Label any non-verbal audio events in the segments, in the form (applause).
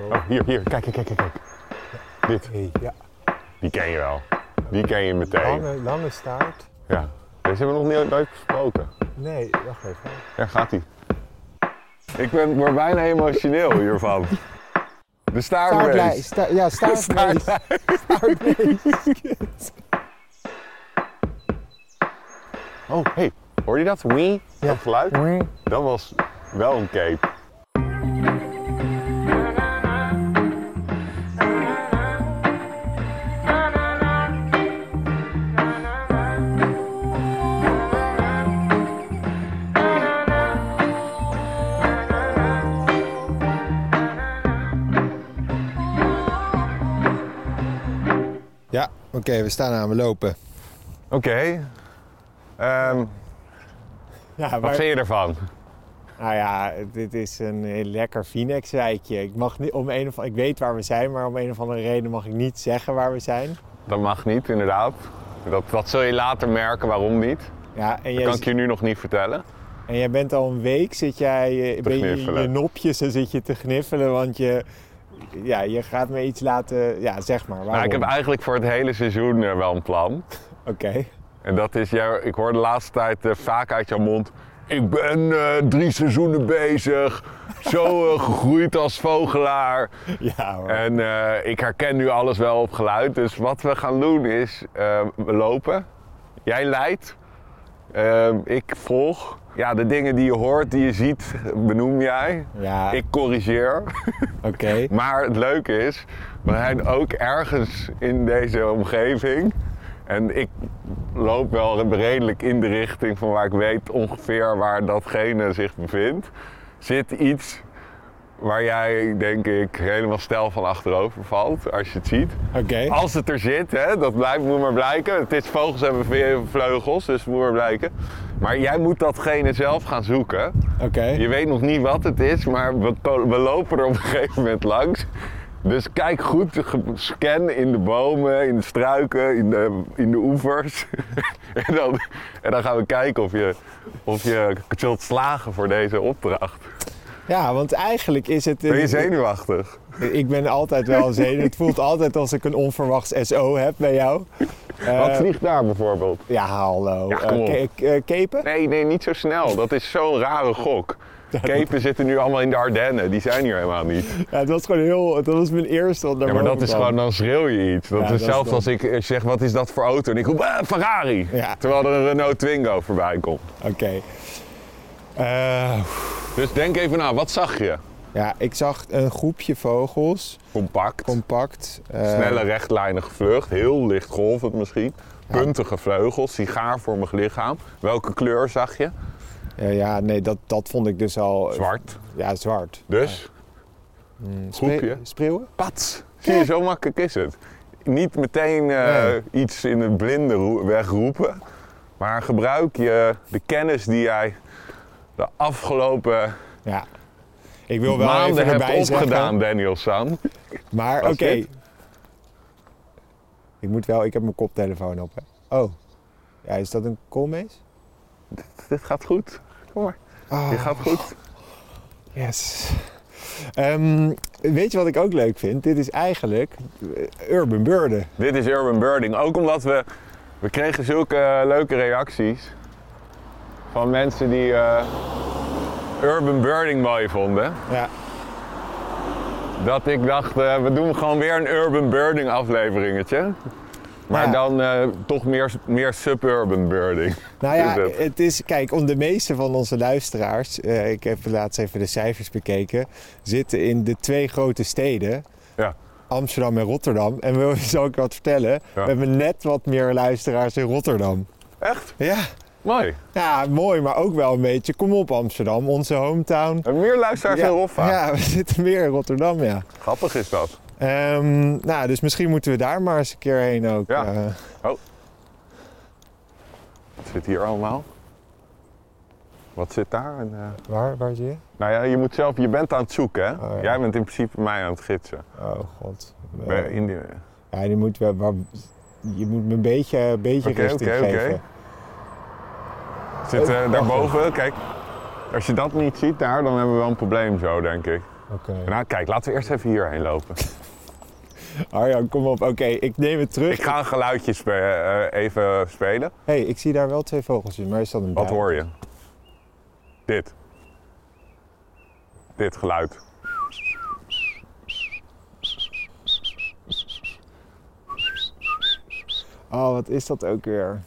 Oh, hier, hier. Kijk, kijk, kijk, kijk. Dit, Hey, ja. die ken je wel. Die ken je meteen. Lange, lange staart. Ja. Deze hebben we nog niet nooit besproken. Nee, wacht even. Daar gaat hij. Ik ben, word bijna emotioneel hiervan. De staartbeest. Sta, ja, staartbeest. Staartbeest. Oh, hey. Hoor je dat? Wee? Ja. Dat geluid? Dat was wel een cape. Oké, we staan aan, we lopen. Oké. Ehm, Ja, wat vind je ervan? Nou ja, dit is een heel lekker Phoenix-wijkje. Ik, mag niet, om een of, ik weet waar we zijn, maar om een of andere reden mag ik niet zeggen waar we zijn. Dat mag niet, inderdaad. Dat, dat zul je later merken waarom niet. Ja, en, Dat jij, kan ik je nu nog niet vertellen. en jij bent al een week, zit jij, eh, ben je in je nopjes en zit je te gniffelen, want je, ja, je gaat me iets laten, ja, zeg maar. Waarom? Nou, ik heb eigenlijk voor het hele seizoen eh, wel een plan. Oké, En dat is, jou, ik hoor de laatste tijd eh, vaak uit jouw mond. Ik ben eh, drie seizoenen bezig. Zo (laughs) gegroeid als vogelaar. ja hoor. En ik herken nu alles wel op geluid. Dus wat we gaan doen is, we lopen. Jij leidt. Ehm, ik volg. Ja, de dingen die je hoort, die je ziet, benoem jij. ja, Ik corrigeer. oké. (laughs) Maar het leuke is, we zijn ook ergens in deze omgeving. En ik loop wel redelijk in de richting van waar ik weet ongeveer waar datgene zich bevindt. Zit iets waar jij, denk ik, helemaal stijl van achterover valt als je het ziet. Oké, Als het er zit, hè, dat blijft, moet maar blijken. Het is vogels hebben vleugels, dus moet maar blijken. Maar jij moet datgene zelf gaan zoeken. oké. Je weet nog niet wat het is, maar we, lopen er op een gegeven moment langs. Dus kijk goed, scan in de bomen, in de struiken, in de, in de oevers. (laughs) en, dan, en dan gaan we kijken of je, of je zult slagen voor deze opdracht. Ja, want eigenlijk is het... Ben je zenuwachtig? Ik ben altijd wel zenuwachtig. Het voelt altijd als ik een onverwachts SO heb bij jou. Eh, Wat vliegt daar bijvoorbeeld? Ja, hallo. Ja, eh, kepen? Nee, nee, niet zo snel. Dat is zo'n rare gok. (laughs) Kepen zitten nu allemaal in de Ardennen. Die zijn hier helemaal niet. Ja, het was gewoon heel... Dat was mijn eerste wat Ja, maar dat is kwam. gewoon, dan schreeuw je iets. Dat Ja, is dat dom. als ik zeg, wat is dat voor auto? En ik roep, "Ah, Ferrari. Ja. Terwijl er een Renault Twingo voorbij komt. Oké. Dus denk even na, wat zag je? Ja, ik zag een groepje vogels. Compact, Compact. eh, snelle rechtlijnige vlucht, heel licht golvend misschien. Puntige vleugels, sigaarvormig lichaam. Welke kleur zag je? Ja, ja, nee, dat, dat vond ik dus al... Zwart. Ja, zwart. Dus, Mm, Groepje? spre- Spreeuwen? pats. Zie je, zo makkelijk is het. Niet meteen eh, Nee. iets in het blinde roe- wegroepen. Maar gebruik je de kennis die jij de afgelopen Ja. Ik wil wel maanden even erbij opgedaan, zeggen... Daniel San. Maar oké. dit? Ik moet wel... Ik heb mijn koptelefoon op, hè. Oh. Ja, is dat een koolmees? (laughs) Dit gaat goed. Kom maar. Oh, Dit gaat goed. yes. Ehm, weet je wat ik ook leuk vind? Dit is eigenlijk eh, Urban Birden. Dit is Urban Birding. Ook omdat we... We kregen zulke eh, leuke reacties. Van mensen die eh, Urban Birding mooi vonden. Ja. Dat ik dacht, eh, we doen gewoon weer een Urban Birding afleveringetje. Maar Ja. dan eh, toch meer, meer suburban birding. Nou ja, (laughs) Is het. het is, kijk, om de meeste van onze luisteraars, eh, ik heb laatst even de cijfers bekeken, zitten in de twee grote steden, Ja. Amsterdam en Rotterdam. En wil (laughs) zal ik wat vertellen? Ja. We hebben net wat meer luisteraars in Rotterdam. Echt? Ja. Mooi. ja, mooi, maar ook wel een beetje, kom op Amsterdam, onze hometown. En meer luisteraars ja, in Roffa. ja, (laughs) we zitten meer in Rotterdam, ja. Grappig is dat. Ehm, nou, dus misschien moeten we daar maar eens een keer heen ook. Ja. eh. Wat zit hier allemaal? Wat zit daar? En, eh, waar, waar zie je? nou ja, je moet zelf, je bent aan het zoeken hè? Oh, ja. Jij bent in principe mij aan het gidsen. Oh god. Bij- in die- Ja, die moet je moet me een beetje, een beetje richting oké, oké. geven. Zit wacht daarboven, kijk. Als je dat niet ziet daar, dan hebben we wel een probleem zo, denk ik. Oké. Nou, kijk, laten we eerst even hierheen lopen. (laughs) Arjan, kom op. Oké, ik neem het terug. Ik ga een geluidje spe- eh, even spelen. hey, ik zie daar wel twee vogels in, maar is dat een Wat bij? hoor je? Dit. Dit geluid. Oh, wat is dat ook weer?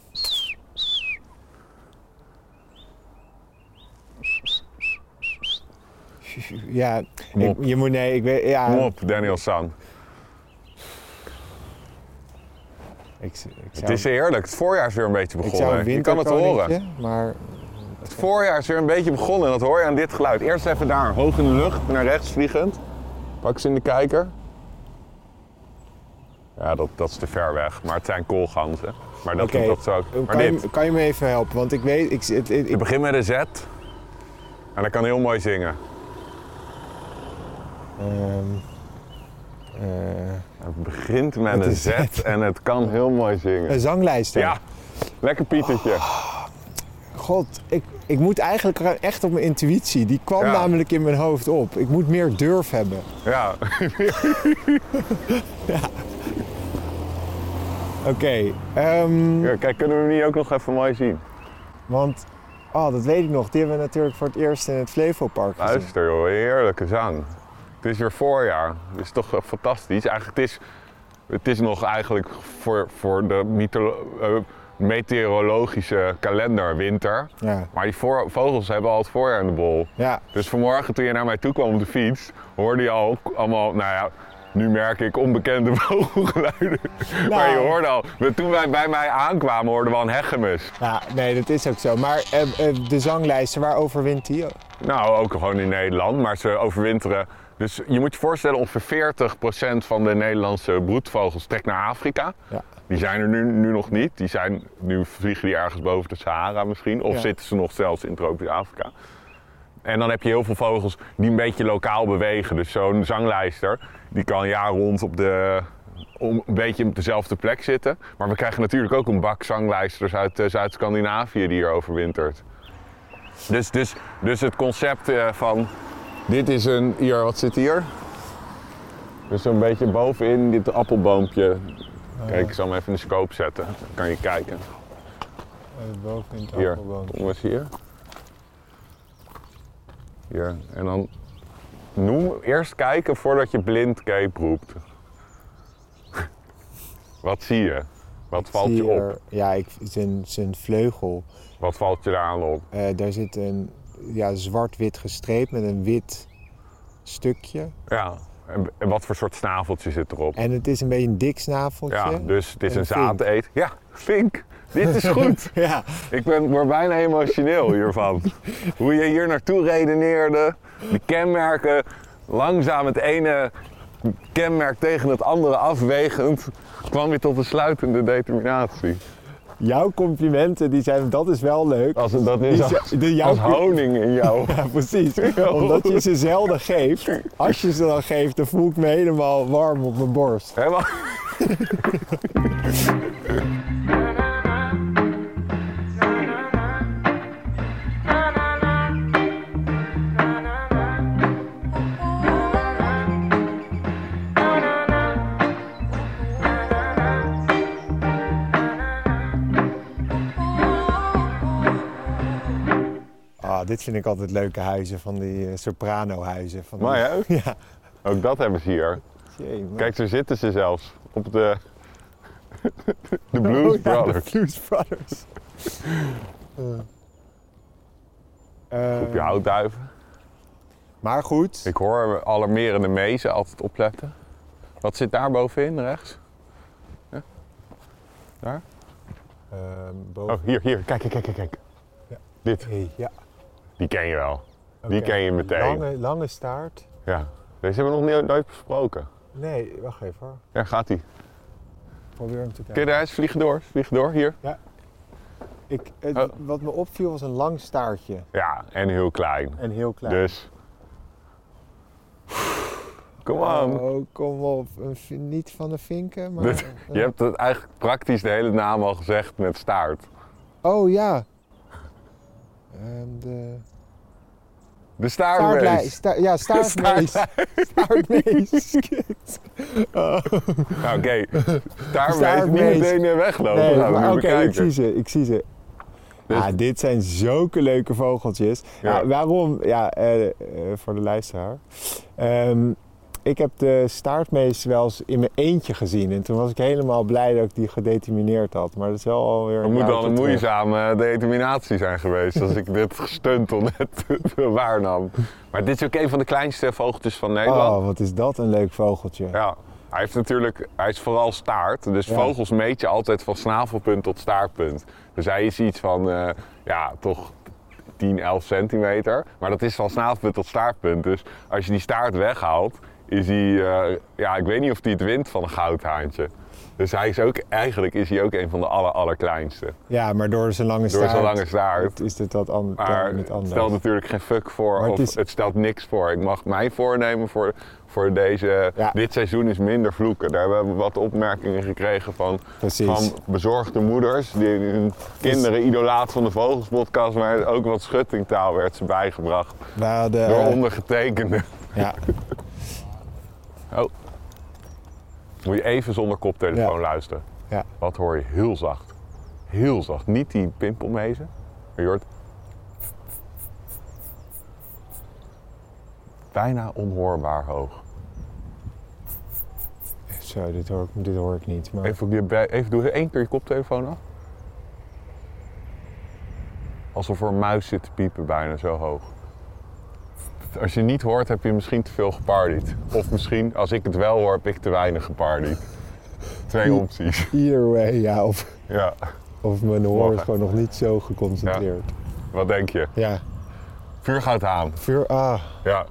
Ja, ik, je moet, nee, ik weet, ja. Kom op, Daniel San. Ik, ik Het is heerlijk. Het voorjaar is weer een beetje ik begonnen. een Je kan het horen. maar Het voorjaar is weer een beetje begonnen en dat hoor je aan dit geluid. Eerst even daar, hoog in de lucht, naar rechts vliegend. Pak ze in de kijker. Ja, dat, dat is te ver weg, maar het zijn koolganzen. Maar dat, Oké, dat zou Maar kan, dit, je, kan je me even helpen? Want ik weet, ik, het, ik, begint met een Z. En dat kan heel mooi zingen. Ehm, eh, Het begint met een Z en het kan heel mooi zingen. een zanglijster. Ja, lekker Pietertje. God, ik, ik moet eigenlijk echt op mijn intuïtie. Die kwam Ja. namelijk in mijn hoofd op. Ik moet meer durf hebben. Ja, (laughs) Oké, ehm, Ja, kijk, kunnen we hem niet ook nog even mooi zien? want oh, dat weet ik nog. Die hebben we natuurlijk voor het eerst in het Flevopark gezien. Luister joh, heerlijke zang. Het is weer voorjaar. Het is toch eh, fantastisch. Eigenlijk, het is, het is nog eigenlijk voor, voor de eh, meteorologische kalender winter. Ja, Maar die voor- vogels hebben al het voorjaar in de bol. ja. Dus vanmorgen toen je naar mij toe kwam op de fiets, hoorde je al allemaal, nou ja, nu merk ik onbekende (laughs) vogelgeluiden. Maar je hoorde al, toen wij bij mij aankwamen hoorden we al een hegemus. ja, nee, dat is ook zo. Maar eh, de zanglijster, waar overwint die? Nou, ook gewoon in Nederland, maar ze overwinteren. Dus je moet je voorstellen, ongeveer 40% van de Nederlandse broedvogels trekt naar Afrika. Ja. Die zijn er nu, nu nog niet. Die zijn, nu vliegen die ergens boven de Sahara misschien. Of Ja. zitten ze nog zelfs in tropisch Afrika. En dan heb je heel veel vogels die een beetje lokaal bewegen. Dus zo'n zanglijster, die kan jaar rond op de, om een beetje op dezelfde plek zitten. Maar we krijgen natuurlijk ook een bak zanglijsters uit eh, Zuid-Scandinavië die hier overwintert. Dus, dus, dus het concept eh, van, dit is een, hier, wat zit hier? Dus een beetje bovenin dit appelboompje. Kijk, ik zal hem even in de scope zetten. Dan kan je kijken. boven in het Hier, appelboom. kom eens hier. Hier, en dan noem, eerst kijken voordat je blind cape roept. (laughs) Wat zie je? Wat valt je op? er- Ja, ik, zijn, zijn vleugel. Wat valt je daar aan op? Eh, daar zit een ja, zwart-wit gestreept met een wit stukje. Ja, en, wat voor soort snaveltje zit erop? En het is een beetje een dik snaveltje. Ja, dus het is Een een zaadeet. Ja, vink. Dit is goed. (laughs) Ja, Ik ben, word bijna emotioneel hiervan. Hoe je hier naartoe redeneerde, de kenmerken, langzaam het ene kenmerk tegen het andere afwegend, kwam je tot een sluitende determinatie. Jouw complimenten, die zijn, dat is wel leuk. Als, dat is als, de- jouw als honing in jou. (laughs) Ja, precies. (laughs) Omdat je ze zelden geeft. Als je ze dan geeft, dan voel ik me helemaal warm op mijn borst. Helemaal. (laughs) dit vind ik altijd leuke huizen van die eh, soprano-huizen. Van die- Mooi hè? (laughs) Ja. Ook dat hebben ze hier. Jee. Kijk, zo zitten ze zelfs. Op de... (laughs) De Blues Oh, ja, Brothers. de Blues Brothers. (laughs) Eh, Op je houtduiven. maar goed, Ik hoor alarmerende mezen altijd opletten. Wat zit daar bovenin, rechts? Ja? Daar? ehm, boven. Oh, hier, hier. Kijk, kijk, kijk, kijk. Ja. Dit, Hey, ja. Die ken je wel. Die ken je meteen. Lange, lange staart. Ja. Deze hebben we nog niet, nooit besproken. Nee, wacht even hoor. Ja, gaat die. Probeer hem te kijken. eruit? Vliegen door. Vliegen door, hier. Ik, het- Oh. Wat me opviel was een lang staartje. Ja, en heel klein. En heel klein. Dus... Kom on. Oh, kom op. Niet van de vinken, maar... (laughs) Je hebt het eigenlijk praktisch de hele naam al gezegd met staart. Oh ja. Ehm, de... De staartmees. sta- ja, staartmees. Staartmees. Oh. Nou, oké. Staartmees. Niet meteen eh, weglopen. Nee, we oké, ik zie ze, ik zie ze. Dus- Ja, dit zijn zulke leuke vogeltjes. Ja. Ja. waarom? Ja, eh, eh, voor de luisteraar. Ehm, ik heb de staartmees wel eens in mijn eentje gezien. En toen was ik helemaal blij dat ik die gedetermineerd had. Maar dat is wel alweer Dat moet wel een moeizame determinatie zijn geweest als ik dit gestuntel net waarnam. Maar dit is ook een van de kleinste vogeltjes van Nederland. Oh, wat is dat een leuk vogeltje. Ja, hij heeft natuurlijk, hij is vooral staart. Dus Ja. vogels meet je altijd van snavelpunt tot staartpunt. Dus hij is iets van, eh, ja, toch 10, 11 centimeter. Maar dat is van snavelpunt tot staartpunt. Dus als je die staart weghaalt, is hij, eh, ja, ik weet niet of hij het wint van een goudhaantje. Dus hij is ook, eigenlijk is hij ook een van de aller, allerkleinste. Ja, maar door zijn lange Door staart zijn lange staart. is dit wat an Maar met het anders. stelt natuurlijk geen fuck voor, Maar of het stelt niks voor. Ik mag mijn voornemen voor, voor deze, Ja. dit seizoen is minder vloeken. Daar hebben we wat opmerkingen gekregen van, Precies. van bezorgde moeders. Die hun kinderen idolaat van de Vogels podcast, maar ook wat schuttingtaal werd ze bijgebracht. Hadden... Door eh, ondergetekende. ja, (laughs) Oh. Moet je even zonder koptelefoon Ja. luisteren. Ja. Wat hoor je? Heel zacht. Heel zacht. Niet die pimpelmezen. Maar je hoort... Bijna onhoorbaar hoog. zo, dit hoor, ik- dit hoor ik niet. Maar... Even, even doe één keer je koptelefoon af. Alsof er een muis zit te piepen bijna zo hoog. Als je niet hoort, heb je misschien te veel gepartied. Of misschien, als ik het wel hoor, heb ik te weinig gepartied. Twee opties. Either way, ja. Of, Ja, of mijn hoor is gewoon nog niet zo geconcentreerd. wat denk je? Ja. Vuurgoud aan. Vuur... Ah, Ja.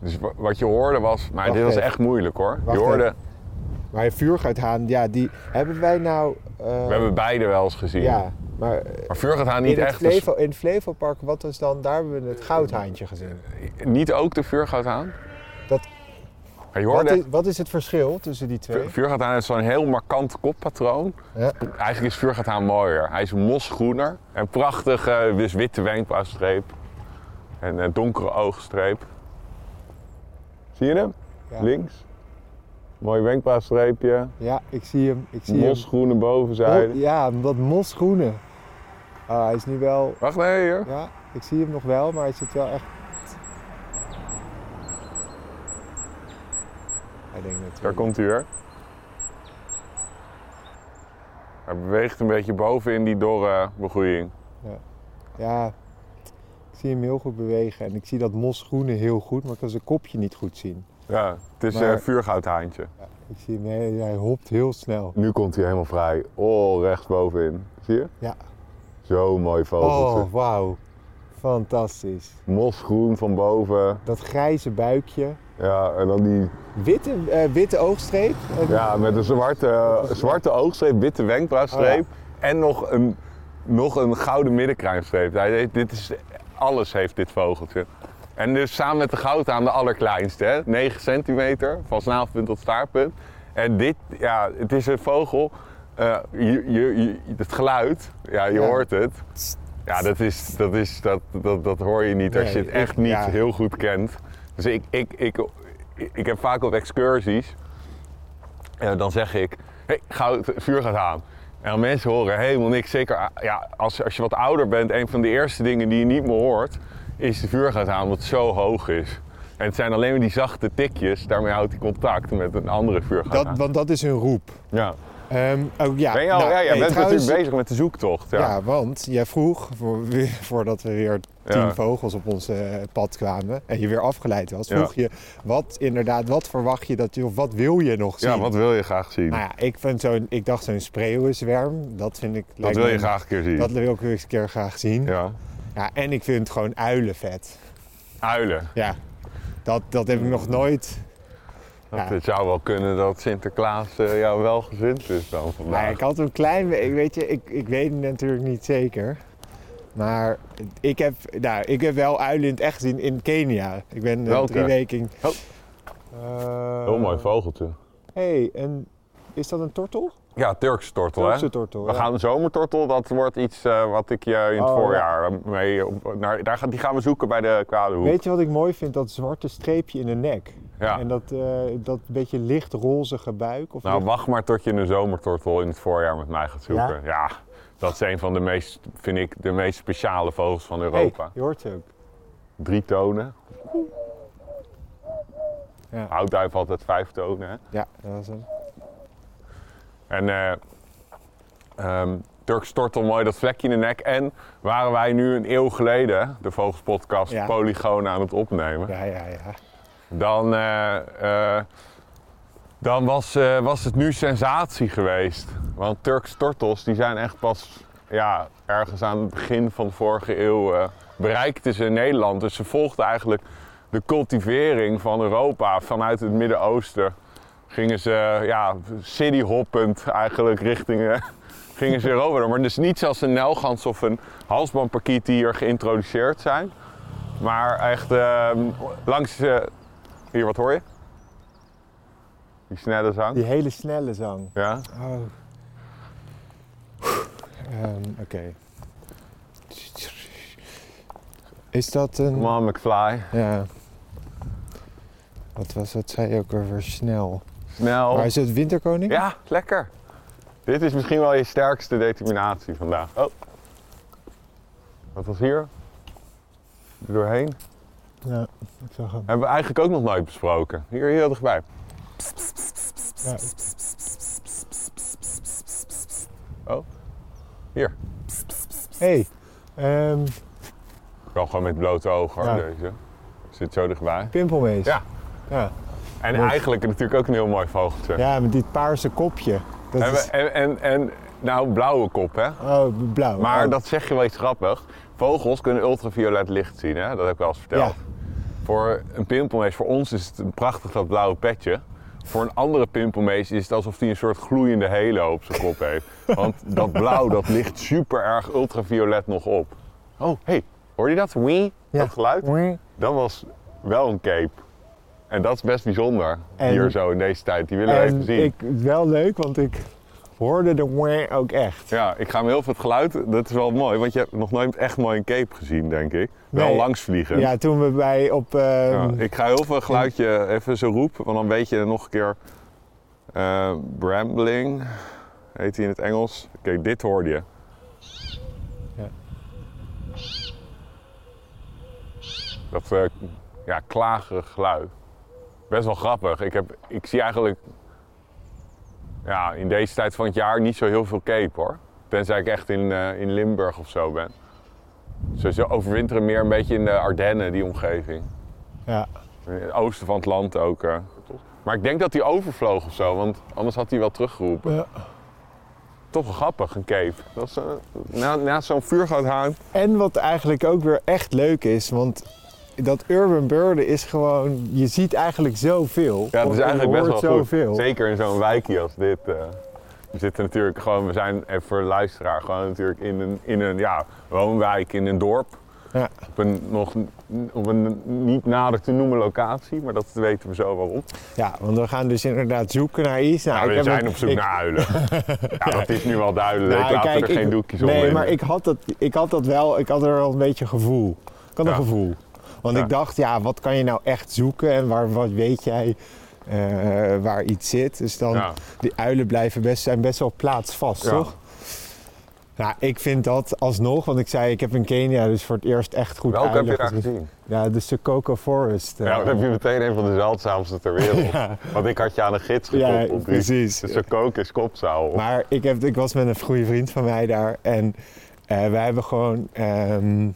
Dus wa- wat je hoorde was, maar Wacht dit was even. echt moeilijk hoor. Wacht je hoorde, even. maar je vuurguithaan, ja, die... Hebben wij nou... we hebben beide wel eens gezien. Ja, maar... eh, Maar vuurgoudhaan niet in, het echt. dus- Flevo, in het Flevopark, wat was dan... Daar hebben we het goudhaantje gezien. niet ook de vuurgoudhaan. Dat, Maar je wat, is, wat is het verschil tussen die twee? vu- vuurgoudhaan heeft zo'n heel markant koppatroon. Ja. Eigenlijk is vuurgoudhaan mooier. Hij is mosgroener. En prachtig, eh, dus witte wenkbrauwstreep. En eh, donkere oogstreep. Zie je hem? Ja. Links. Mooi wenkbrauwstreepje. Ja, ik zie hem. Ik zie hem. Mosgroene bovenzijde. Oh, ja, dat mosgroene. Ah, hij is nu wel... Wacht, nee, hier. Ja, ik zie hem nog wel, maar hij zit wel echt... Hij denkt natuurlijk... Daar komt hij weer. Hij beweegt een beetje boven in die dorre begroeiing. Ja, ik zie hem heel goed bewegen en ik zie dat mosgroene heel goed, maar ik kan zijn kopje niet goed zien. Ja, het is Maar- een vuurgoudhaantje. Ik zie hem, hij, hij hopt heel snel. Nu komt hij helemaal vrij. Oh, rechts bovenin. Zie je? Ja. Zo mooi vogeltje. Oh, wauw. Fantastisch. Mosgroen van boven. Dat grijze buikje. Ja, en dan die... Witte, eh, witte oogstreep. Ja, met een zwarte, zwarte oogstreep, witte wenkbrauwstreep. Oh, En nog een, nog een gouden middenkruinstreep. Hij dit is, alles heeft dit vogeltje. En dus samen met de goudhaan de allerkleinste, hè? 9 centimeter, van snavelpunt tot staartpunt. En dit, ja, het is een vogel. Eh, je, je, je- het geluid, ja, je Ja. hoort het. Ja, dat, is, dat, is, dat, dat, dat hoor je niet als je het echt ik- niet ja. heel goed kent. Dus ik, ik, ik, ik, heb vaak op excursies, en dan zeg ik, hey, goud, vuur gaat aan. En dan mensen horen helemaal niks. Zeker ja, als, als je wat ouder bent, een van de eerste dingen die je niet meer hoort, is de vuur gaat aan, omdat het zo hoog is. En het zijn alleen maar die zachte tikjes, daarmee houdt hij contact met een andere vuur gaat dat, aan. want dat is hun roep. Ja. Ehm, oh, ja, Ben je al, nou, ja, jij nee, bent trouwens- natuurlijk bezig met de zoektocht. Ja. Ja. want jij vroeg, voor, (laughs) voordat we weer tien Ja. vogels op ons eh, pad kwamen en je weer afgeleid was, Ja. vroeg je wat inderdaad, wat verwacht je dat je, of wat wil je nog zien? Ja, wat wil je graag zien? Nou ja, ik, vind zo'n, ik dacht zo'n spreeuwenzwerm, dat vind ik... dat wil me- je graag een keer zien. Dat wil ik eens een keer graag zien. Ja. Ja. en ik vind gewoon uilen vet. Uilen. Ja, dat, dat heb ik nog nooit... Dat Ja. Het zou wel kunnen dat Sinterklaas eh, jou wel gezind is dan vandaag. Nou, ik had een klein... be- Weet je, ik, ik weet het natuurlijk niet zeker. Maar ik heb, nou, ik heb wel uilen in het echt gezien in Kenia. Ik ben eh, drie weken... Oh. Eh, Heel mooi vogeltje. hey, een is dat een tortel? Ja, Turkse tortel, Turkse hè? tortel, We ja. gaan de zomertortel, dat wordt iets eh, wat ik je in het Oh, voorjaar eh, mee... op- naar, daar, gaan- die gaan we zoeken bij de Kwadehoek. Weet je wat ik mooi vind? Dat zwarte streepje in de nek. Ja. En dat, eh, dat beetje licht rozige buik. Of Nou, licht- wacht maar tot je een zomertortel in het voorjaar met mij gaat zoeken. Ja? dat is een van de meest, vind ik, de meest speciale vogels van Hey, Europa. je hoort ze ook. Drie tonen. Ja. Houtduif altijd vijf tonen, hè? Ja, dat is hem. En eh ehm tortel, mooi dat vlekje in de nek. En waren wij nu een eeuw geleden, de Vogelspodcast, Ja. Polygoon aan het opnemen. Ja, ja, ja. Dan, eh, eh, dan was, was het nu sensatie geweest. Want Turks tortels die zijn echt pas ja, ergens aan het begin van de vorige eeuw bereikten ze in Nederland. Dus ze volgden eigenlijk de cultivering van Europa vanuit het Midden-Oosten. Gingen ze ja, cityhoppend eigenlijk richting eh, (laughs) gingen ze door. Maar dus niet zoals een nelgans of een halsbandparkiet die hier geïntroduceerd zijn. Maar echt ehm, langs... eh, hier, wat hoor je? Die snelle zang. Die hele snelle zang. Ja. Oh. Ehm, Oké. Is dat een... Come on, McFly. Ja. Wat was dat? Zei je ook over snel. Snel. Maar is het winterkoning? Ja, lekker. Dit is misschien wel je sterkste determinatie vandaag. Oh. Wat was hier? Er doorheen. Ja, ik zag hem. Hebben we eigenlijk ook nog nooit besproken. Hier heel dichtbij. Ja. Oh. Hier. Hey, ehm, Wel gewoon met blote ogen Ja. deze. Zit zo dichtbij. pimpelmees. Ja. Ja. En eigenlijk natuurlijk ook een heel mooi vogeltje. ja, met dit paarse kopje. Dat En, is... en, en, en nou, blauwe kop hè. Oh, blauw. Maar Oh. dat zeg je wel iets grappig. Vogels kunnen ultraviolet licht zien, hè? dat heb ik wel eens verteld. Ja. Voor een pimpelmees, voor ons is het een prachtig dat blauwe petje. Voor een andere pimpelmees is het alsof hij een soort gloeiende halo op zijn kop heeft. (laughs) Want dat blauw dat ligt super erg ultraviolet nog op. Oh, hey, hoor je dat? Wee? Ja. Dat geluid? Dat was wel een cape. En dat is best bijzonder, En- hier zo in deze tijd. Die willen we even En zien. ik, wel leuk, want ik hoorde de wah ook echt. Ja, ik ga hem heel veel het geluid. Dat is wel mooi, want je hebt nog nooit echt mooi een cape gezien, denk ik. Wel langs vliegen. Ja, toen we bij op... ehm, Ja, ik ga heel veel geluidje even zo roepen, want dan weet je nog een keer. eh, brambling heet hij in het Engels. Kijk, dit hoorde je. Ja. Dat eh, ja, klagerig geluid. Best wel grappig. Ik, heb, ik zie eigenlijk ja, in deze tijd van het jaar niet zo heel veel cape hoor. Tenzij ik echt in, eh, in Limburg of zo ben. Ze, ze overwinteren meer een beetje in de Ardennen, die omgeving. ja. In het oosten van het land ook. eh. Maar ik denk dat hij overvloog of zo, want anders had hij wel teruggeroepen. Ja. Toch wel grappig, een cave. Dat is, eh, na, naast zo'n vuurgoudhaan. En wat eigenlijk ook weer echt leuk is, want dat urban birden is gewoon, je ziet eigenlijk zoveel. Ja, dat is eigenlijk best wel hoort goed. zoveel. Zeker in zo'n wijkje als dit. eh. we zitten natuurlijk gewoon, we zijn even voor de luisteraar, gewoon natuurlijk in een, in een ja, woonwijk, in een dorp. Ja. Op een nog op een niet nader te noemen locatie, maar dat weten we zo waarom. Ja, want we gaan dus inderdaad zoeken naar iets. Nou, Nou, we zijn het- op zoek ik- naar uilen. (laughs) ja, dat is nu wel duidelijk. Nou, ik laat kijk, er ik- geen doekjes Nee, omheen. maar ik had, dat, ik had dat wel, ik had er wel een beetje gevoel. Ik had Ja. een gevoel. Want Ja. ik dacht, ja, wat kan je nou echt zoeken en waar, wat weet jij eh, waar iets zit? Dus dan, Ja. die uilen blijven best, zijn best wel plaatsvast, Ja. toch? Nou, ik vind dat alsnog, want ik zei, ik heb in Kenia dus voor het eerst echt goed Welke heb je daar gezien. Ja, de Sokoko Forest. eh. Ja, dan heb je meteen een van de zeldzaamste ter wereld. (laughs) Ja. Want ik had je aan een gids Ja, gekoppeld. die- precies. Een kook is kopzaal. Maar ik, heb, ik was met een goede vriend van mij daar en eh, wij hebben gewoon ehm,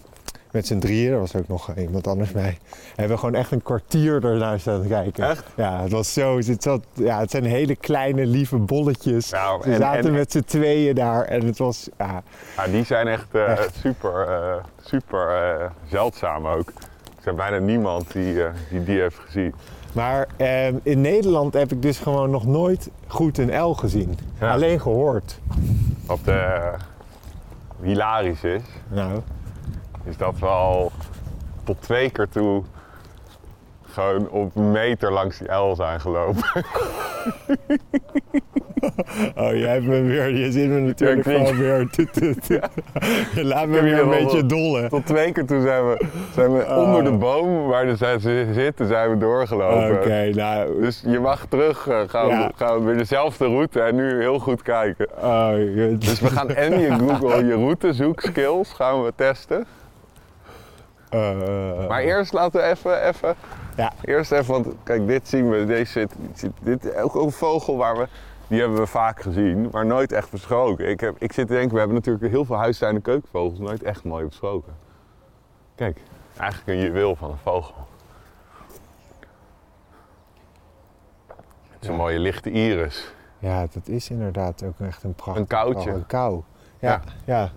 met z'n drieën, er was ook nog iemand anders bij, hebben we gewoon echt een kwartier ernaar staan kijken. Echt? Ja, het was zo. Het, zat, ja, het zijn hele kleine, lieve bolletjes. Ja, Ze en- zaten en- met z'n tweeën daar en het was, ja, Ja, die zijn echt, eh, Echt. super, eh, super eh, zeldzaam ook. Er is bijna niemand die, die die heeft gezien. Maar ehm, in Nederland heb ik dus gewoon nog nooit goed een L gezien. Ja. Alleen gehoord. Wat eh, hilarisch is, Nou, is dat we al tot twee keer toe gewoon op een meter langs die L zijn gelopen. (laughs) Oh, jij hebt me weer, je zit me natuurlijk Ja, gewoon weer. (laughs) Je laat me weer een beetje dollen. Tot twee keer toen zijn we, zijn we Oh. onder de boom waar de ze zitten, zijn we doorgelopen. Oké, nou. Dus je mag terug eh, gaan, Ja. gaan we weer dezelfde route en nu heel goed kijken. Oh, Dus we gaan en je Google, je routezoekskills gaan we testen. Eh, Maar eerst laten we even, even, Ja. eerst even, want kijk, dit zien we, deze zit, dit is ook een vogel waar we, die hebben we vaak gezien, maar nooit echt besproken. Ik, heb, ik zit te denken, we hebben natuurlijk heel veel huistuin- en keukenvogels nooit echt mooi besproken. Kijk, eigenlijk een juweel van een vogel. Het is een mooie lichte iris. ja, dat is inderdaad ook echt een prachtig. Een koutje. Een kou. Ja, ja.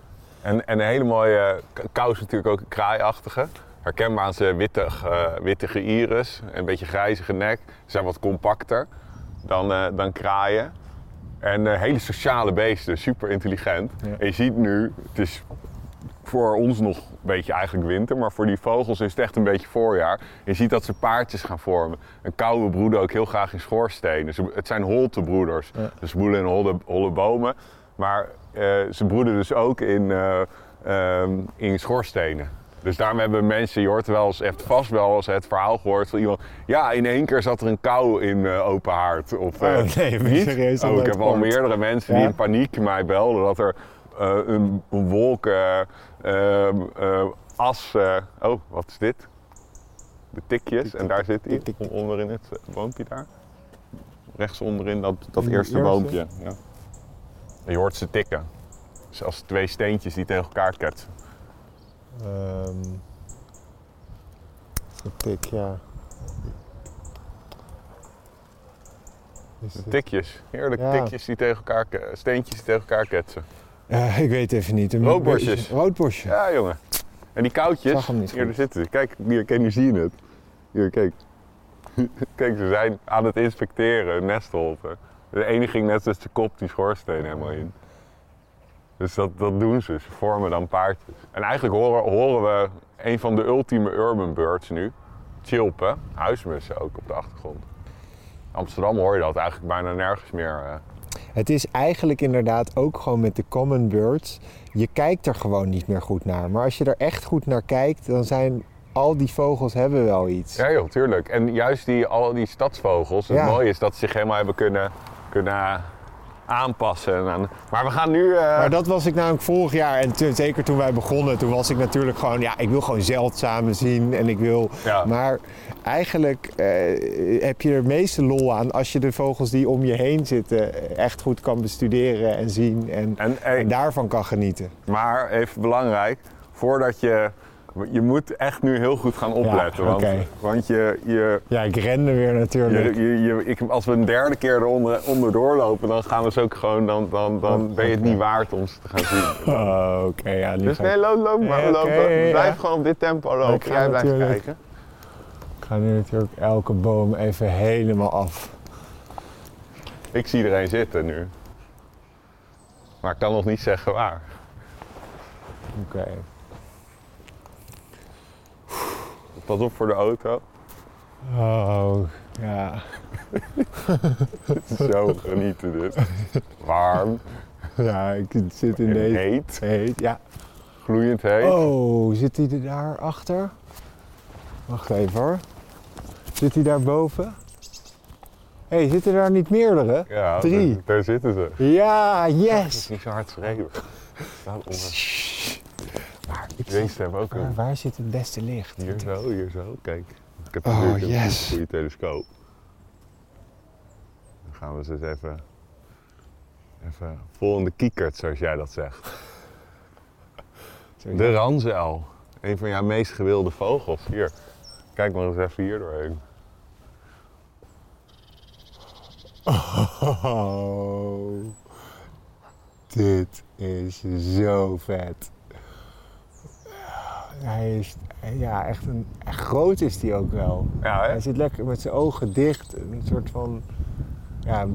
En, en een hele mooie k- kou is natuurlijk ook een kraaiachtige. Herkenbaar aan zijn wittig, eh, wittige iris, een beetje grijzige nek. Ze zijn wat compacter dan, eh, dan kraaien. En eh, hele sociale beesten, super intelligent. Ja. En je ziet nu, het is voor ons nog een beetje eigenlijk winter, maar voor die vogels is het echt een beetje voorjaar. Je ziet dat ze paardjes gaan vormen. Een koude broeden ook heel graag in schoorstenen. Ze, het zijn holtebroeders. Ja. Dus ze broeden in holle, holle bomen. Maar ze broeden dus ook in, eh, ehm, in schoorstenen. Dus daarom hebben mensen, je hoort wel eens, echt vast wel eens het verhaal gehoord van iemand. Ja, in één keer zat er een kou in eh, open haard. Of, eh, Oh, nee, niet? serieus, Oh, ik heb al meerdere mensen Ja? die in paniek mij belden dat er eh, een, een wolk eh, ehm, eh, as. eh, oh, wat is dit? De tikjes. En daar zit hij, Tik, tik, tik. onder in het eh, boompje daar. Rechts onderin dat, dat eerste eerste? boompje. Ja. Je hoort ze tikken. Dus als twee steentjes die tegen elkaar ketsen. Ehm een tik, ja. Tikjes, heerlijke Ja. tikjes die tegen elkaar, steentjes die tegen elkaar ketsen. Eh, ik weet even niet. Een Roodborstjes. Roodborstje. Ja, jongen. En die koudjes, Zag hem niet hier zitten ze. Kijk, hier, kijk, nu zie je het. Hier, kijk. (laughs) kijk, ze zijn aan het inspecteren, een nestholte. De ene ging net als de kop die schoorsteen helemaal in. Dus dat, dat doen ze, ze vormen dan paardjes. En eigenlijk horen, horen we een van de ultieme urban birds nu. Chilpen, huismussen ook op de achtergrond. In Amsterdam hoor je dat eigenlijk bijna nergens meer. eh. Het is eigenlijk inderdaad ook gewoon met de common birds. Je kijkt er gewoon niet meer goed naar. Maar als je er echt goed naar kijkt, dan zijn al die vogels hebben wel iets. Ja, joh, tuurlijk. En juist die, al die stadsvogels, het Ja. mooie is dat ze zich helemaal hebben kunnen, kunnen aanpassen. En aan- maar we gaan nu... eh, Maar dat was ik namelijk vorig jaar. En toen- zeker toen wij begonnen, toen was ik natuurlijk gewoon... Ja, ik wil gewoon zeldzame zien. En ik wil... Ja. Maar eigenlijk eh, heb je er meeste lol aan als je de vogels die om je heen zitten echt goed kan bestuderen en zien. En, en, eh, en daarvan kan genieten. Maar even belangrijk, voordat je... Je moet echt nu heel goed gaan opletten. Ja, want want je, je, Ja, ik rende weer natuurlijk. je, je, je- ik, als we een derde keer eronder onderdoor lopen, dan gaan we ze ook gewoon... Dan, dan, dan ben je het niet waard om ze te gaan zien. (laughs) Oh, oké. ja, Dus nee, loop, loop maar. Loop, oké, blijf ja. gewoon op dit tempo lopen. Jij blijft natuurlijk- kijken. Ik ga nu natuurlijk elke boom even helemaal af. Ik zie er een zitten nu. Maar ik kan nog niet zeggen waar. Oké. Pas op voor de auto. Oh, ja. (laughs) Zo genieten dit. Warm, Ja, ik zit in deze... heet, Heet, ja. gloeiend heet. Oh, zit hij er daar achter? Wacht even hoor. Zit hij daar boven? Hé, hey, zitten daar niet meerdere? Ja, Drie. Daar, daar zitten ze. Ja, Het is yes! niet zo hard schreeuwen. Maar ik Deze hebben ook waar, een. waar zit het beste licht? Hier zo, hier zo. Kijk. Ik heb Oh, een yes. goede telescoop. Dan gaan we ze eens even. Even vol in de kiekert, zoals jij dat zegt. De ranzuil. Een van jouw meest gewilde vogels. Hier. Kijk maar eens even hier doorheen. Oh, dit is zo vet. Hij is, ja, echt, een, echt groot is hij ook wel. Ja, hè? Hij zit lekker met zijn ogen dicht, een soort van ja,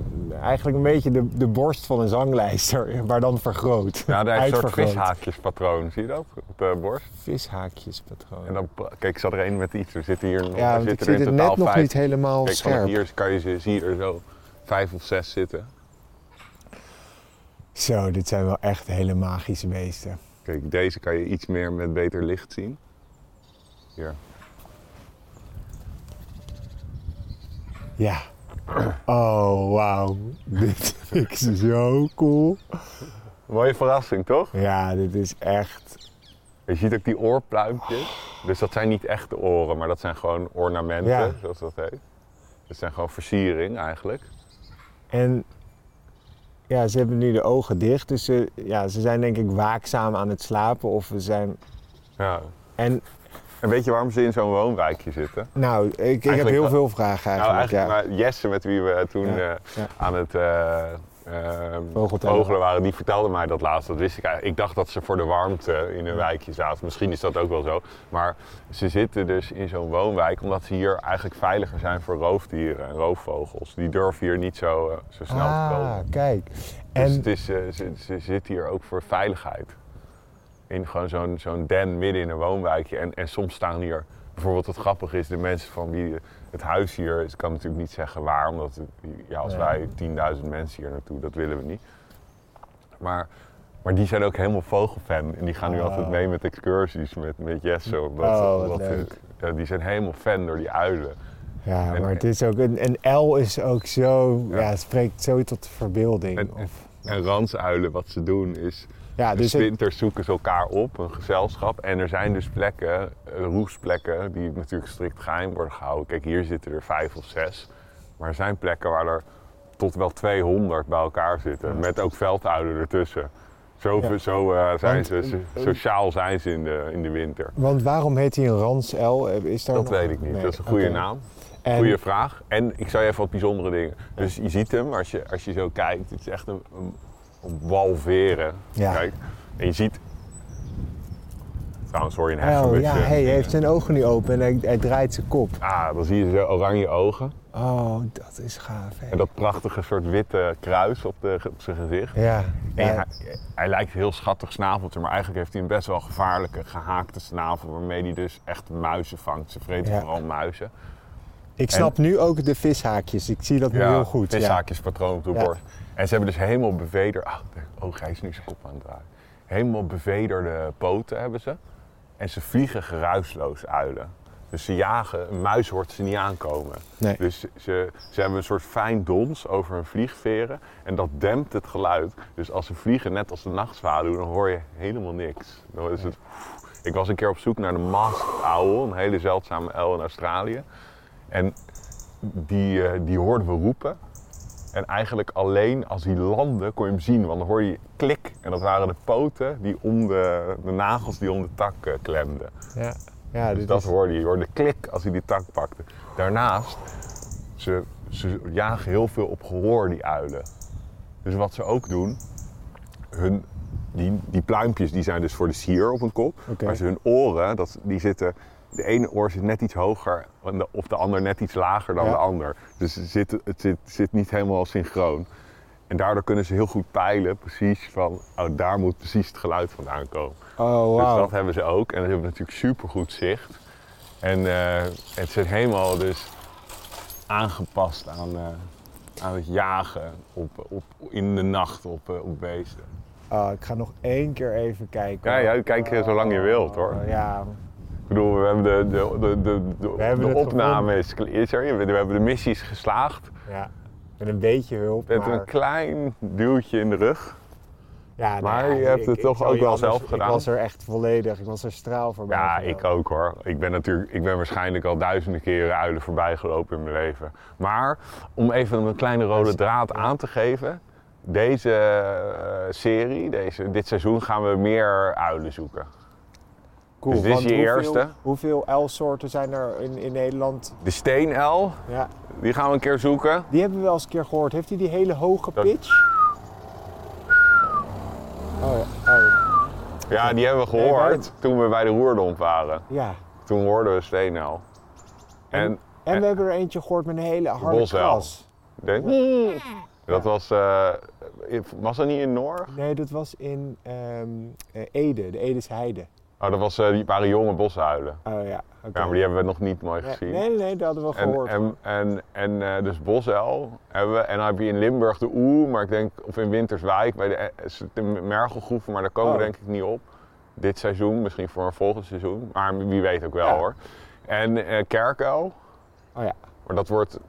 eigenlijk een beetje de, de borst van een zanglijster, (laughs) maar dan vergroot. Ja, daar heeft een soort vishaakjespatroon, zie je dat? Op de borst. Vishaakjespatroon. En dan, kijk, ik zat er één met iets. Er zitten hier nog ja, er want ik zitten er in het totaal net nog vijf. niet helemaal Kijk, scherp. hier kan je ze, zie je er zo vijf of zes zitten. Zo, dit zijn wel echt hele magische beesten. Kijk, deze kan je iets meer met beter licht zien. Hier. Ja. Oh, wauw. (laughs) Dit vind ik zo cool. Mooie verrassing, toch? Ja, dit is echt... Je ziet ook die oorpluimpjes. Dus dat zijn niet echte oren, maar dat zijn gewoon ornamenten, Ja. zoals dat heet. Dat zijn gewoon versiering eigenlijk. En ja, ze hebben nu de ogen dicht, dus ze, ja, ze zijn denk ik waakzaam aan het slapen. Of we zijn... Ja. En En weet je waarom ze in zo'n woonwijkje zitten? nou, ik, ik heb heel wel- veel vragen nou, eigenlijk. ja. maar Jesse, met wie we toen Ja, eh, ja. aan het eh, Vogeltellen. vogelen waren, die vertelde mij dat laatst. Dat wist ik eigenlijk. Ik dacht dat ze voor de warmte in een wijkje zaten. Misschien is dat ook wel zo. Maar ze zitten dus in zo'n woonwijk omdat ze hier eigenlijk veiliger zijn voor roofdieren en roofvogels. Die durven hier niet zo, eh, zo snel te Ah, komen. kijk. Dus En het is, eh, ze, ze zitten hier ook voor veiligheid. In gewoon zo'n zo'n den midden in een woonwijkje. En, en soms staan hier, bijvoorbeeld wat grappig is, de mensen van wie het huis hier is, kan natuurlijk niet zeggen waar, omdat ja, als Ja. wij 10.000 mensen hier naartoe, dat willen we niet. Maar, maar die zijn ook helemaal vogelfan. En die gaan nu Oh. altijd mee met excursies met, met Jesse. Omdat, Oh, omdat leuk. ja, die zijn helemaal fan door die uilen. ja, en- maar het is ook een, een L is ook zo, ja. Ja. het spreekt zo tot de verbeelding. En, Of- en ransuilen, wat ze doen is, ja, Dus winters zoeken ze elkaar op, een gezelschap. En er zijn dus plekken, eh, roestplekken, die natuurlijk strikt geheim worden gehouden. Kijk, hier zitten er vijf of zes. Maar er zijn plekken waar er tot wel 200 bij elkaar zitten. Met ook velduilen ertussen. Zo, Ja. zo eh, zijn Want, ze, eh, so- sociaal zijn ze in de, in de winter. want waarom heet hij een Rans L? Is daar Dat nog- weet ik niet. Nee, Dat is een goede naam. En- Goeie vraag. En ik zou je even wat bijzondere dingen. Dus je ziet hem als je, als je zo kijkt. Het is echt een, een, een wal veren. Ja. Kijk. En je ziet. Trouwens hoor je een een Oh ja, hey, hij heeft zijn ogen nu open en hij, hij draait zijn kop. Ah, dan zie je zo oranje ogen. Oh, dat is gaaf. Hè? En dat prachtige soort witte kruis op, de, op zijn gezicht. Ja, En ja, hij, hij lijkt een heel schattig snaveltje, maar eigenlijk heeft hij een best wel gevaarlijke gehaakte snavel. Waarmee hij dus echt muizen vangt. Ze vreten Ja. vooral muizen. Ik snap nu ook de vishaakjes. Ik zie dat nu heel goed. Ja. vishaakjespatroon op de borst. En ze hebben dus helemaal bevederd... Ah, oh, hij is nu zijn kop aan het draaien. Helemaal bevederde poten hebben ze. En ze vliegen geruisloos uilen. Dus ze jagen, een muis hoort ze niet aankomen. Nee. Dus ze, ze hebben een soort fijn dons over hun vliegveren. En dat dempt het geluid. Dus als ze vliegen, net als de nachtzwaluw, dan hoor je helemaal niks. Dan is het... Ik was een keer op zoek naar de masked owl, een hele zeldzame uil in Australië. En die, eh, die hoorden we roepen. En eigenlijk alleen als hij landde kon je hem zien, want dan hoor je klik. En dat waren de poten die om de, de nagels die om de tak eh, klemden. Ja, ja Dus dat is- hoorde je. Je hoorde klik als hij die tak pakte. Daarnaast, ze, ze jagen heel veel op gehoor, die uilen. Dus wat ze ook doen, hun, die, die pluimpjes die zijn dus voor de sier op hun kop. Maar ze hun oren, dat, die zitten, de ene oor zit net iets hoger of de ander net iets lager dan Ja. de ander. Dus het zit, het zit, zit niet helemaal synchroon. En daardoor kunnen ze heel goed peilen, precies van, oh, daar moet precies het geluid vandaan komen. Oh, Dus wauw. dat hebben ze ook. En dan hebben natuurlijk supergoed zicht. En eh, het zit helemaal dus aangepast aan, eh, aan het jagen op, op, in de nacht op, eh, op beesten. Oh, ik ga nog één keer even kijken. Ja, ja, kijk zolang je wilt hoor. Ja, bedoel, we hebben de, de, de, de, de, We hebben de het opname is, er. We hebben de missies geslaagd. ja. Met een beetje hulp. Met maar... een klein duwtje in de rug. Ja, nou Maar ja, je hebt ik- het ik toch ook wel anders- zelf gedaan? Ik was er echt volledig, ik was er straal voorbij. Ja, ik ook hoor. Ik ben natuurlijk, ik ben waarschijnlijk al duizenden keren uilen voorbij gelopen in mijn leven. Maar om even een kleine rode draad aan te geven. Deze eh, serie, deze, dit seizoen gaan we meer uilen zoeken. Cool, dus dit is je hoeveel, eerste? Hoeveel uilsoorten zijn er in, in Nederland? De steenuil, Ja, die gaan we een keer zoeken. die hebben we wel eens een keer gehoord. Heeft hij die hele hoge pitch? Oh ja, oh, Ja, die hebben we gehoord toen we bij de Roerdomp waren. ja. Toen hoorden we steenuil. En, En we hebben er eentje gehoord met een hele harde Bosuil. kras. Denk je? Dat was, eh, was dat niet in Noord? Nee, dat was in eh, Ede, de Edese Heide. Oh, dat was, eh, die waren jonge boshuilen. Oh ja, oké. Ja, maar die hebben we nog niet mooi Nee, gezien. nee, nee, dat hadden we En, gehoord. en, en, en eh, dus bosuil hebben we. En dan heb je in Limburg de Oe, maar ik denk, of in Winterswijk bij de, eh, de mergelgroeven, maar daar komen we Oh. denk ik niet op. Dit seizoen, misschien voor een volgend seizoen, maar wie weet ook wel Ja. hoor. En kerkuil, Oh ja. maar dat wordt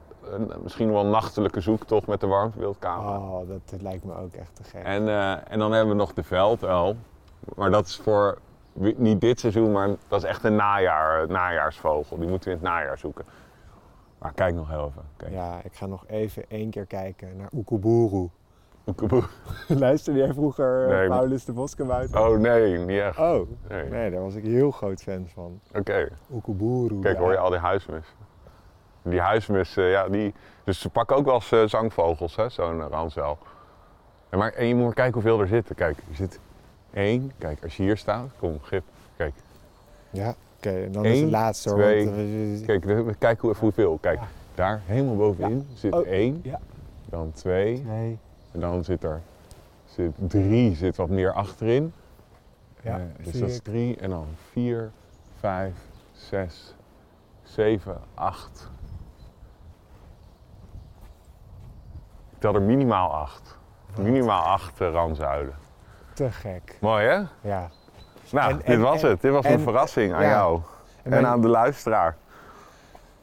misschien wel een nachtelijke zoektocht met de warmtebeeldkamer. Oh, dat, dat lijkt me ook echt te gek. En, en dan hebben we nog de velduil. Maar dat is voor niet dit seizoen, maar dat is echt een najaar, najaarsvogel. Die moeten we in het najaar zoeken. Maar kijk nog heel even. Kijk. Ja, ik ga nog even één keer kijken naar Oekuburu. (laughs) Oekeboe. Luisterde jij vroeger eh, Nee. Paulus de Boskabouter? Oh nee, niet echt. Oh, Nee. nee, daar was ik heel groot fan van. Oké, Oekuburu. kijk ja. hoor je al die huismussen. Die huismussen, ja, die... Dus ze pakken ook wel eens eh, zangvogels, hè, zo'n uh, ransel. En, maar, en je moet maar kijken hoeveel er zitten. Kijk, er zit één. Kijk, als je hier staat, kom, gip. Kijk, Ja, oké. en dan is Eén, het laatste hoor. twee, want, eh, kijk, we, we kijken even hoeveel. Kijk, Ja. daar helemaal bovenin zit Oh, één. ja. Dan twee. Nee. En dan zit er zit drie, zit wat meer achterin. Ja, Eh, dus dat is drie. En dan vier, vijf, zes, zeven, acht. Ik tel er minimaal acht. Minimaal acht uh, ranzuilen. Te gek. Mooi hè? Ja. Nou, En- dit en- was en- het. Dit was en- een verrassing aan ja. jou. En aan de luisteraar.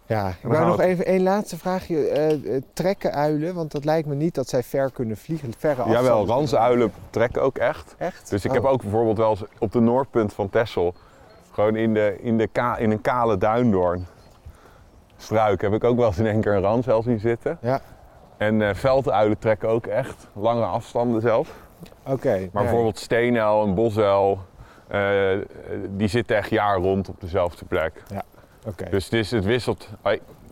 Ja, ik wou gaan nog even één laatste vraagje. eh, eh, trekken uilen, want dat lijkt me niet dat zij ver kunnen vliegen. Verre Jawel, afstanden. ranzuilen trekken ook echt. Echt? Dus ik Oh. heb ook bijvoorbeeld wel eens op de noordpunt van Texel, gewoon in, de, in, de ka, in een kale duindoorn, struik, heb ik ook wel eens in één keer een ranzel zien zitten. Ja, En eh velduilen trekken ook echt, lange afstanden zelf. Oké. Maar nee. bijvoorbeeld steenuil en bosuil, eh, die zitten echt jaar rond op dezelfde plek. Oké. Dus het, is, het, wisselt,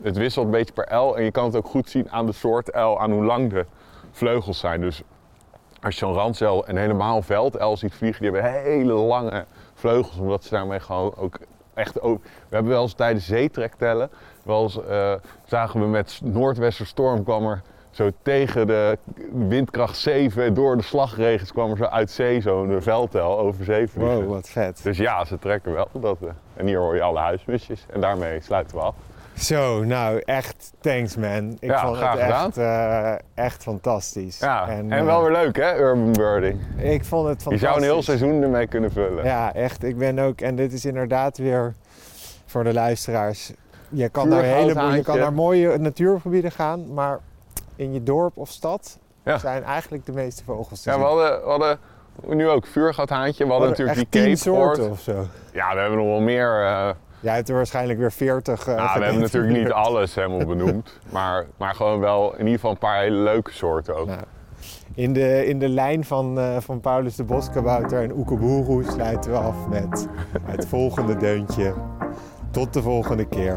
het wisselt een beetje per uil en je kan het ook goed zien aan de soort uil, aan hoe lang de vleugels zijn. Dus als je zo'n ranzuil en helemaal velduil ziet vliegen, die hebben hele lange vleugels, omdat ze daarmee gewoon ook echt... We hebben wel eens tijdens zeetrektellen, wel eens, eh, zagen we met noordwesterstorm kwam er zo tegen de windkracht 7 door de slagregens kwam er zo uit zee zo'n veldtel over zee vliegen. Wow, wat vet. Dus ja, ze trekken wel. Dat, eh, en hier hoor je alle huismusjes. En daarmee sluiten we af. Zo, nou echt thanks man. Ik Ja, vond het echt, eh, echt fantastisch. Ja, en, eh, wel weer leuk hè, urban birding. Ik vond het Je fantastisch. zou een heel seizoen ermee kunnen vullen. Ja, echt. Ik ben ook, en dit is inderdaad weer voor de luisteraars. Je kan, naar hele, je kan naar mooie natuurgebieden gaan, maar in je dorp of stad Ja. zijn eigenlijk de meeste vogels te Ja, zien. we hadden, we hadden nu ook vuurgoudhaantje. We hadden Oh, natuurlijk die tien Cape soorten of zo. Ja, we hebben nog wel meer. eh, Jij hebt er waarschijnlijk weer veertig. eh, nou, we hebben natuurlijk niet (laughs) alles helemaal benoemd. maar, maar gewoon wel in ieder geval een paar hele leuke soorten ook. Nou, in, de, in de lijn van, eh, van Paulus de Boskabouter en Oekeboeroe sluiten we af met het volgende deuntje. Tot de volgende keer.